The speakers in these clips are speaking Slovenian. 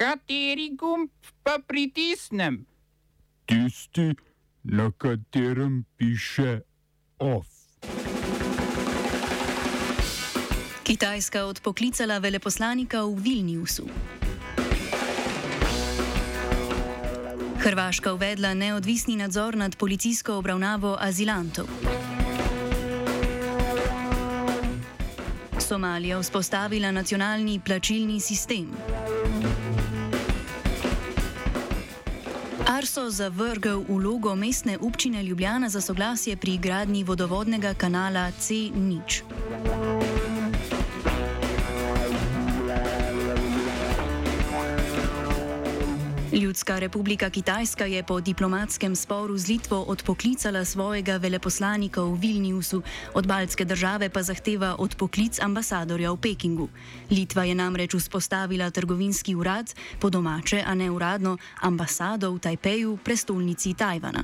Kateri gumb pa pritisnem? Tisti, na katerem piše OF. Kitajska odpoklicala veleposlanika v Vilniusu. Hrvaška uvedla neodvisni nadzor nad policijsko obravnavo azilantov. Somalija vzpostavila nacionalni plačilni sistem. Arso zavrgel vlogo mestne občine Ljubljana za soglasje pri gradnji vodovodnega kanala C0. Ljudska republika Kitajska je po diplomatskem sporu z Litvo odpoklicala svojega veleposlanika v Vilniusu, od baltske države pa zahteva odpoklic ambasadorja v Pekingu. Litva je namreč vzpostavila trgovinski urad, po domače, a ne uradno, ambasado v Tajpeju, prestolnici Tajvana.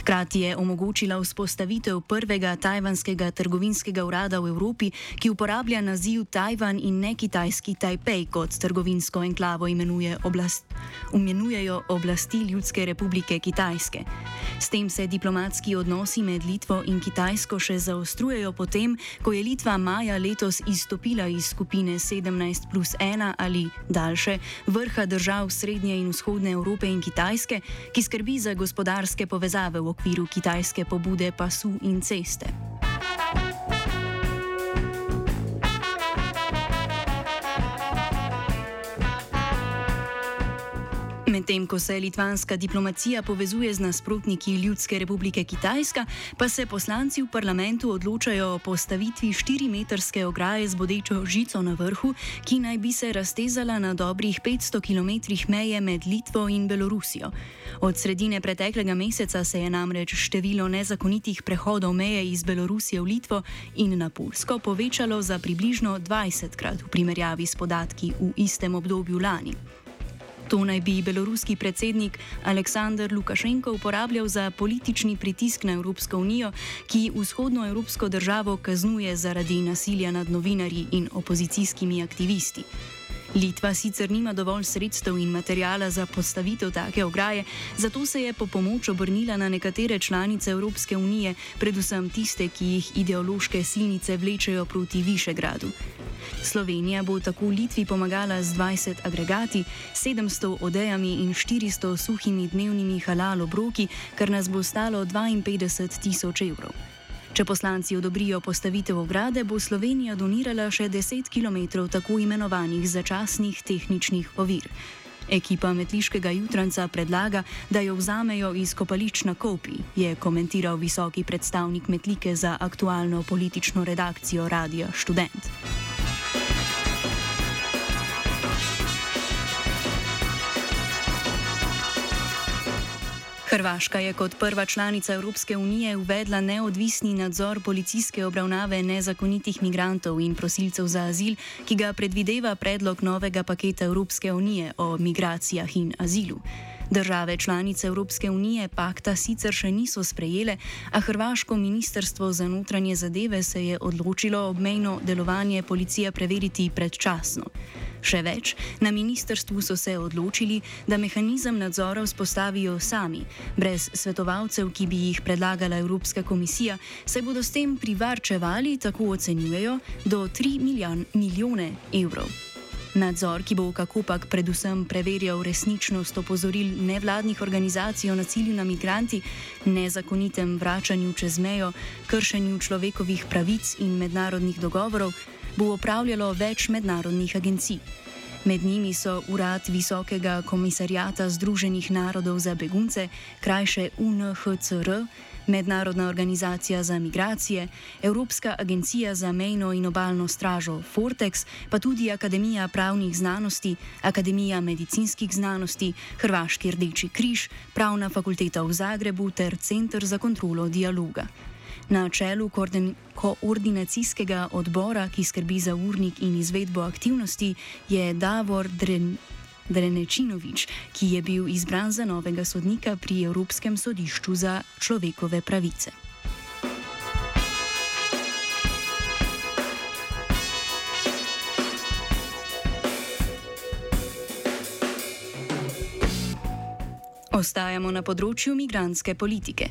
Hkrati je omogočila vzpostavitev prvega tajvanskega trgovinskega urada v Evropi, ki uporablja naziv Tajvan in ne kitajski Tajpej, kot trgovinsko enklavo imenuje oblast, imenujejo oblasti Ljudske republike Kitajske. S tem se diplomatski odnosi med Litvo in Kitajsko še zaostrujejo potem, ko je Litva maja letos izstopila iz skupine 17 plus 1 ali daljše vrha držav Srednje in Vzhodne Evrope in Kitajske, ki skrbi za gospodarske povezave v okviru kitajske pobude pasu in ceste. Medtem ko se litvanska diplomacija povezuje z nasprotniki Ljudske republike Kitajska, pa se poslanci v parlamentu odločajo o postavitvi 4-metrske ograje z bodečo žico na vrhu, ki naj bi se raztezala na dobrih 500 km meje med Litvo in Belorusijo. Od sredine preteklega meseca se je namreč število nezakonitih prehodov meje iz Belorusije v Litvo in na Polsko povečalo za približno 20 krat v primerjavi s podatki v istem obdobju lani. To naj bi beloruski predsednik Aleksandr Lukašenko uporabljal za politični pritisk na Evropsko unijo, ki vzhodno evropsko državo kaznuje zaradi nasilja nad novinarji in opozicijskimi aktivisti. Litva sicer nima dovolj sredstev in materijala za postavitev take ograje, zato se je po pomoč obrnila na nekatere članice Evropske unije, predvsem tiste, ki jih ideološke silnice vlečejo proti Višegradu. Slovenija bo tako Litvi pomagala z 20 agregati, 700 odejami in 400 suhimi dnevnimi halal obroki, kar nas bo stalo 52 tisoč evrov. Če poslanci odobrijo postavitev ograde, bo Slovenija donirala še 10 km tako imenovanih začasnih tehničnih ovir. Ekipa Metliškega jutranca predlaga, da jo vzamejo iz kopališč na Kopi, je komentiral visoki predstavnik Metlike za aktualno politično redakcijo Radia Student. Hrvaška je kot prva članica Evropske unije uvedla neodvisni nadzor policijske obravnave nezakonitih migrantov in prosilcev za azil, ki ga predvideva predlog novega paketa Evropske unije o migracijah in azilu. Države članice Evropske unije pakta sicer še niso sprejele, a Hrvaško ministrstvo za notranje zadeve se je odločilo obmejno delovanje policije preveriti predčasno. Še več, na ministrstvu so se odločili, da mehanizem nadzora vzpostavijo sami, brez svetovalcev, ki bi jih predlagala Evropska komisija, saj bodo s tem privarčevali, tako ocenjujejo, do 3 milijon, milijone evrov. Nadzor, ki bo kakopak predvsem preverjal resničnost opozoril nevladnih organizacij o nasilju na migranti, nezakonitem vračanju čez mejo, kršenju človekovih pravic in mednarodnih dogovorov, bo upravljalo več mednarodnih agencij. Med njimi so Urad Visokega komisarjata Združenih narodov za begunce, krajše UNHCR, Mednarodna organizacija za migracije, Evropska agencija za mejno in obaljno stražo Fortex, pa tudi Akademija pravnih znanosti, Akademija medicinskih znanosti, Hrvaški rdeči križ, Pravna fakulteta v Zagrebu ter Centr za kontrolo dialoga. Na čelu koordinacijskega odbora, ki skrbi za urnik in izvedbo aktivnosti, je Davor Dren. Drenečinovič, ki je bil izbran za novega sodnika pri Evropskem sodišču za človekove pravice. Ostajamo na področju migranske politike.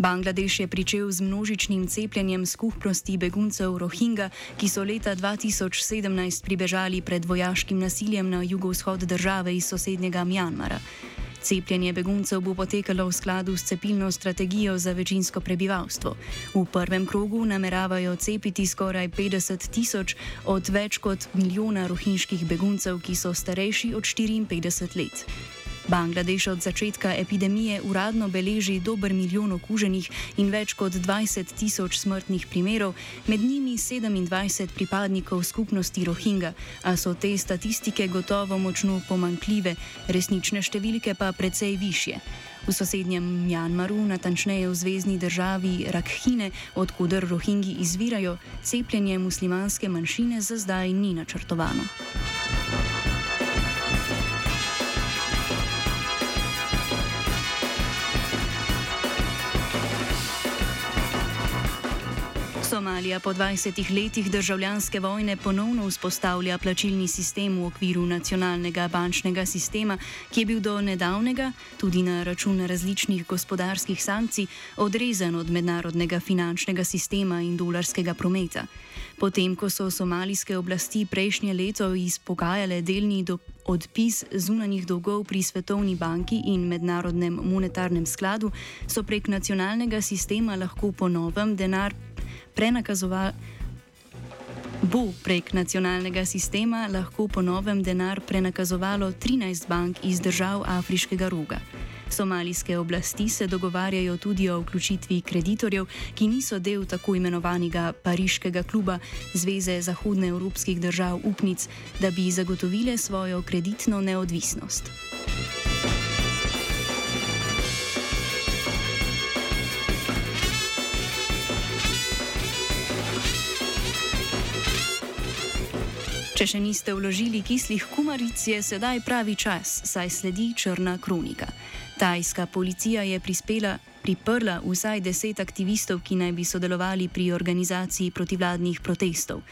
Bangladeš je pričel z množičnim cepljenjem skupnosti beguncev Rohingja, ki so leta 2017 pribežali pred vojaškim nasiljem na jugovzhod države iz sosednjega Mjanmara. Cepljenje beguncev bo potekalo v skladu s cepilno strategijo za večinsko prebivalstvo. V prvem krogu nameravajo cepiti skoraj 50 tisoč od več kot milijona rohinjskih beguncev, ki so starejši od 54 let. Bangladeš od začetka epidemije uradno beleži dober milijon okuženih in več kot 20 tisoč smrtnih primerov, med njimi 27 pripadnikov skupnosti Rohingja, a so te statistike gotovo močno pomankljive, resnične številke pa precej više. V sosednjem Mjanmaru, natančneje v zvezdni državi Rakhine, odkuder Rohingji izvirajo, cepljenje muslimanske manjšine za zdaj ni načrtovano. Somalija po 20 letih državljanske vojne ponovno vzpostavlja plačilni sistem v okviru nacionalnega bančnega sistema, ki je bil do nedavnega, tudi na račun različnih gospodarskih sankcij, odrezan od mednarodnega finančnega sistema in dolarskega prometa. Potem, ko so somalijske oblasti prejšnje leto izpogajale delni odpis zunanjih dolgov pri Svetovni banki in Mednarodnem monetarnem skladu, so prek nacionalnega sistema lahko ponovem denar prenakazoval. Bo prek nacionalnega sistema lahko po novem denar prenakazovalo 13 bank iz držav Afriškega roga. Somalijske oblasti se dogovarjajo tudi o vključitvi kreditorjev, ki niso del tako imenovanega Pariškega kluba Zveze zahodnoevropskih držav upnic, da bi zagotovile svojo kreditno neodvisnost. Če še niste vložili kislih kumaric, je sedaj pravi čas, saj sledi črna kronika. Tajska policija je prispela, priprla vsaj deset aktivistov, ki naj bi sodelovali pri organizaciji protivladnih protestov.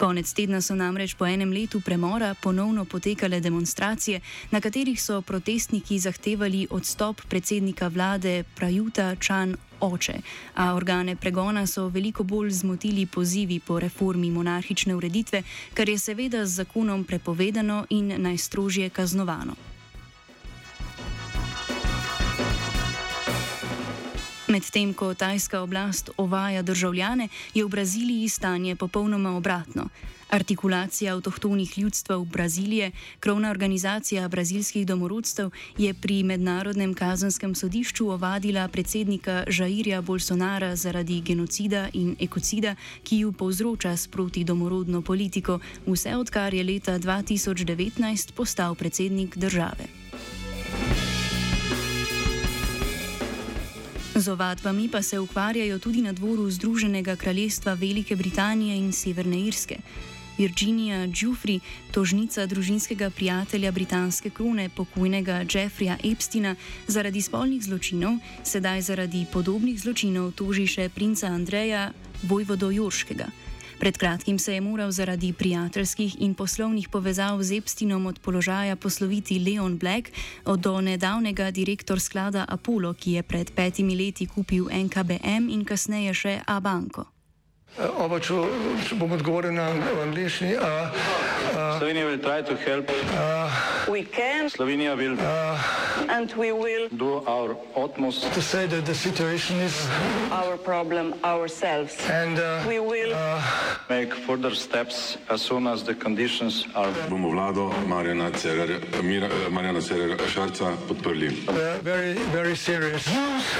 Konec tedna so namreč po enem letu premora ponovno potekale demonstracije, na katerih so protestniki zahtevali odstop predsednika vlade Prajuta Čan oče, a organe pregona so veliko bolj zmotili pozivi po reformi monarhične ureditve, kar je seveda z zakonom prepovedano in najstrožje kaznovano. Medtem ko tajska oblast ovaja državljane, je v Braziliji stanje popolnoma obratno. Artikulacija avtohtonih ljudstv Brazilije, krovna organizacija brazilskih domorodstev, je pri Mednarodnem kazenskem sodišču ovadila predsednika Žairja Bolsonara zaradi genocida in ekocida, ki ju povzroča sproti domorodno politiko, vse odkar je leta 2019 postal predsednik države. Z ovadbami pa se ukvarjajo tudi na dvoru Združenega kraljestva Velike Britanije in Severne Irske. Virginia Giuffri, tožnica družinskega prijatelja britanske krone, pokojnega Jeffreya Epsteina, zaradi spolnih zločinov, sedaj zaradi podobnih zločinov toži še princa Andreja Vojvodo Jorškega. Pred kratkim se je moral zaradi prijateljskih in poslovnih povezav z Epsteinom od položaja posloviti Leon Black, od do nedavnega direktor sklada Apollo, ki je pred petimi leti kupil NKBM in kasneje še Abanko. Oba, če, če bom odgovoril na angliški. Slovenija bo poskušala pomagati. Slovenija bo naredila naš utmost, da bo rekla, da je situacija naš problem, sami. In mi bomo naredili nadaljnje korake, as soon as the conditions are. Bomo vlado Marjana Cererera Šarca podprli. Very, very serious.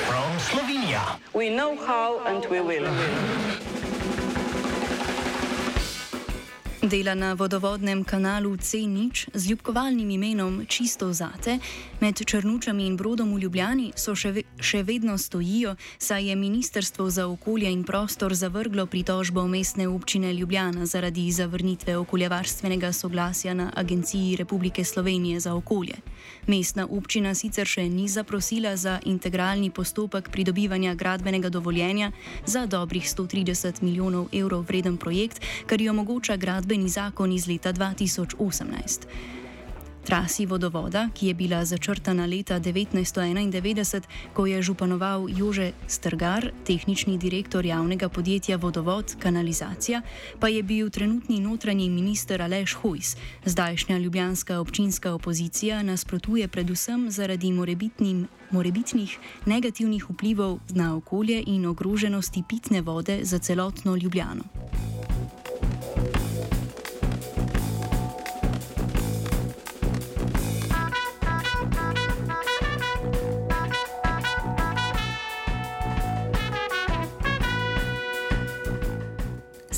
From Slovenija. We know how and we will. Dela na vodovodnem kanalu C0 z ljubkovalnim imenom Čisto zate med Črnučami in Brodom v Ljubljani so še, ve še vedno stojijo, saj je Ministrstvo za okolje in prostor zavrglo pritožbo mestne občine Ljubljana zaradi zavrnitve okoljevarstvenega soglasja na Agenciji Republike Slovenije za okolje. Mestna občina sicer še ni zaprosila za integralni postopek pridobivanja gradbenega dovoljenja za dobrih 130 milijonov evrov vreden projekt, kar jo omogoča gradbeni zakon iz leta 2018. Trasi vodovoda, ki je bila začrtana leta 1991, ko je županoval Jože Strgar, tehnični direktor javnega podjetja Vodovod Kanalizacija, pa je bil trenutni notranji minister Aleš Hojs. Zdajšnja ljubljanska občinska opozicija nasprotuje predvsem zaradi morebitnih negativnih vplivov na okolje in ogroženosti pitne vode za celotno Ljubljano.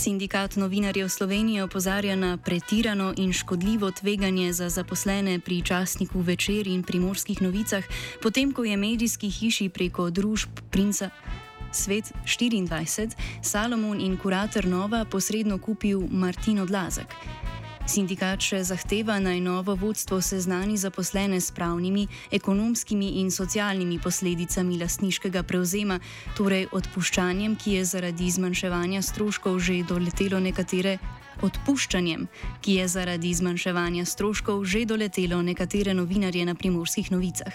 Sindikat novinarjev Slovenije opozarja na pretirano in škodljivo tveganje za zaposlene pri časniku Večer in primorskih novicah, potem ko je medijski hiši preko družb Princa Svet 24 Salomon in kurator Nova posredno kupil Martin Odlazek. Sindikat še zahteva naj novo vodstvo seznani zaposlene s pravnimi, ekonomskimi in socialnimi posledicami lastniškega prevzema, torej odpuščanjem, ki je zaradi zmanjševanja stroškov že doletelo nekatere. Odpuščanjem, ki je zaradi zmanjševanja stroškov že doletelo nekatere novinarje na primorskih novicah.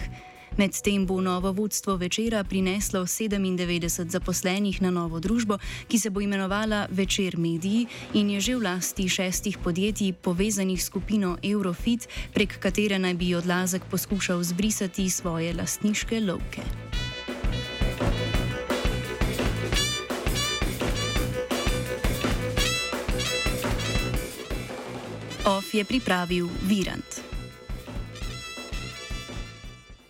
Medtem bo novo vodstvo večera prineslo 97 zaposlenih na novo družbo, ki se bo imenovala Večer Mediji in je že v lasti šestih podjetij povezanih s skupino Eurofit, prek katere naj bi odlazek poskušal zbrisati svoje lastniške lovke. OF je pripravil Virant.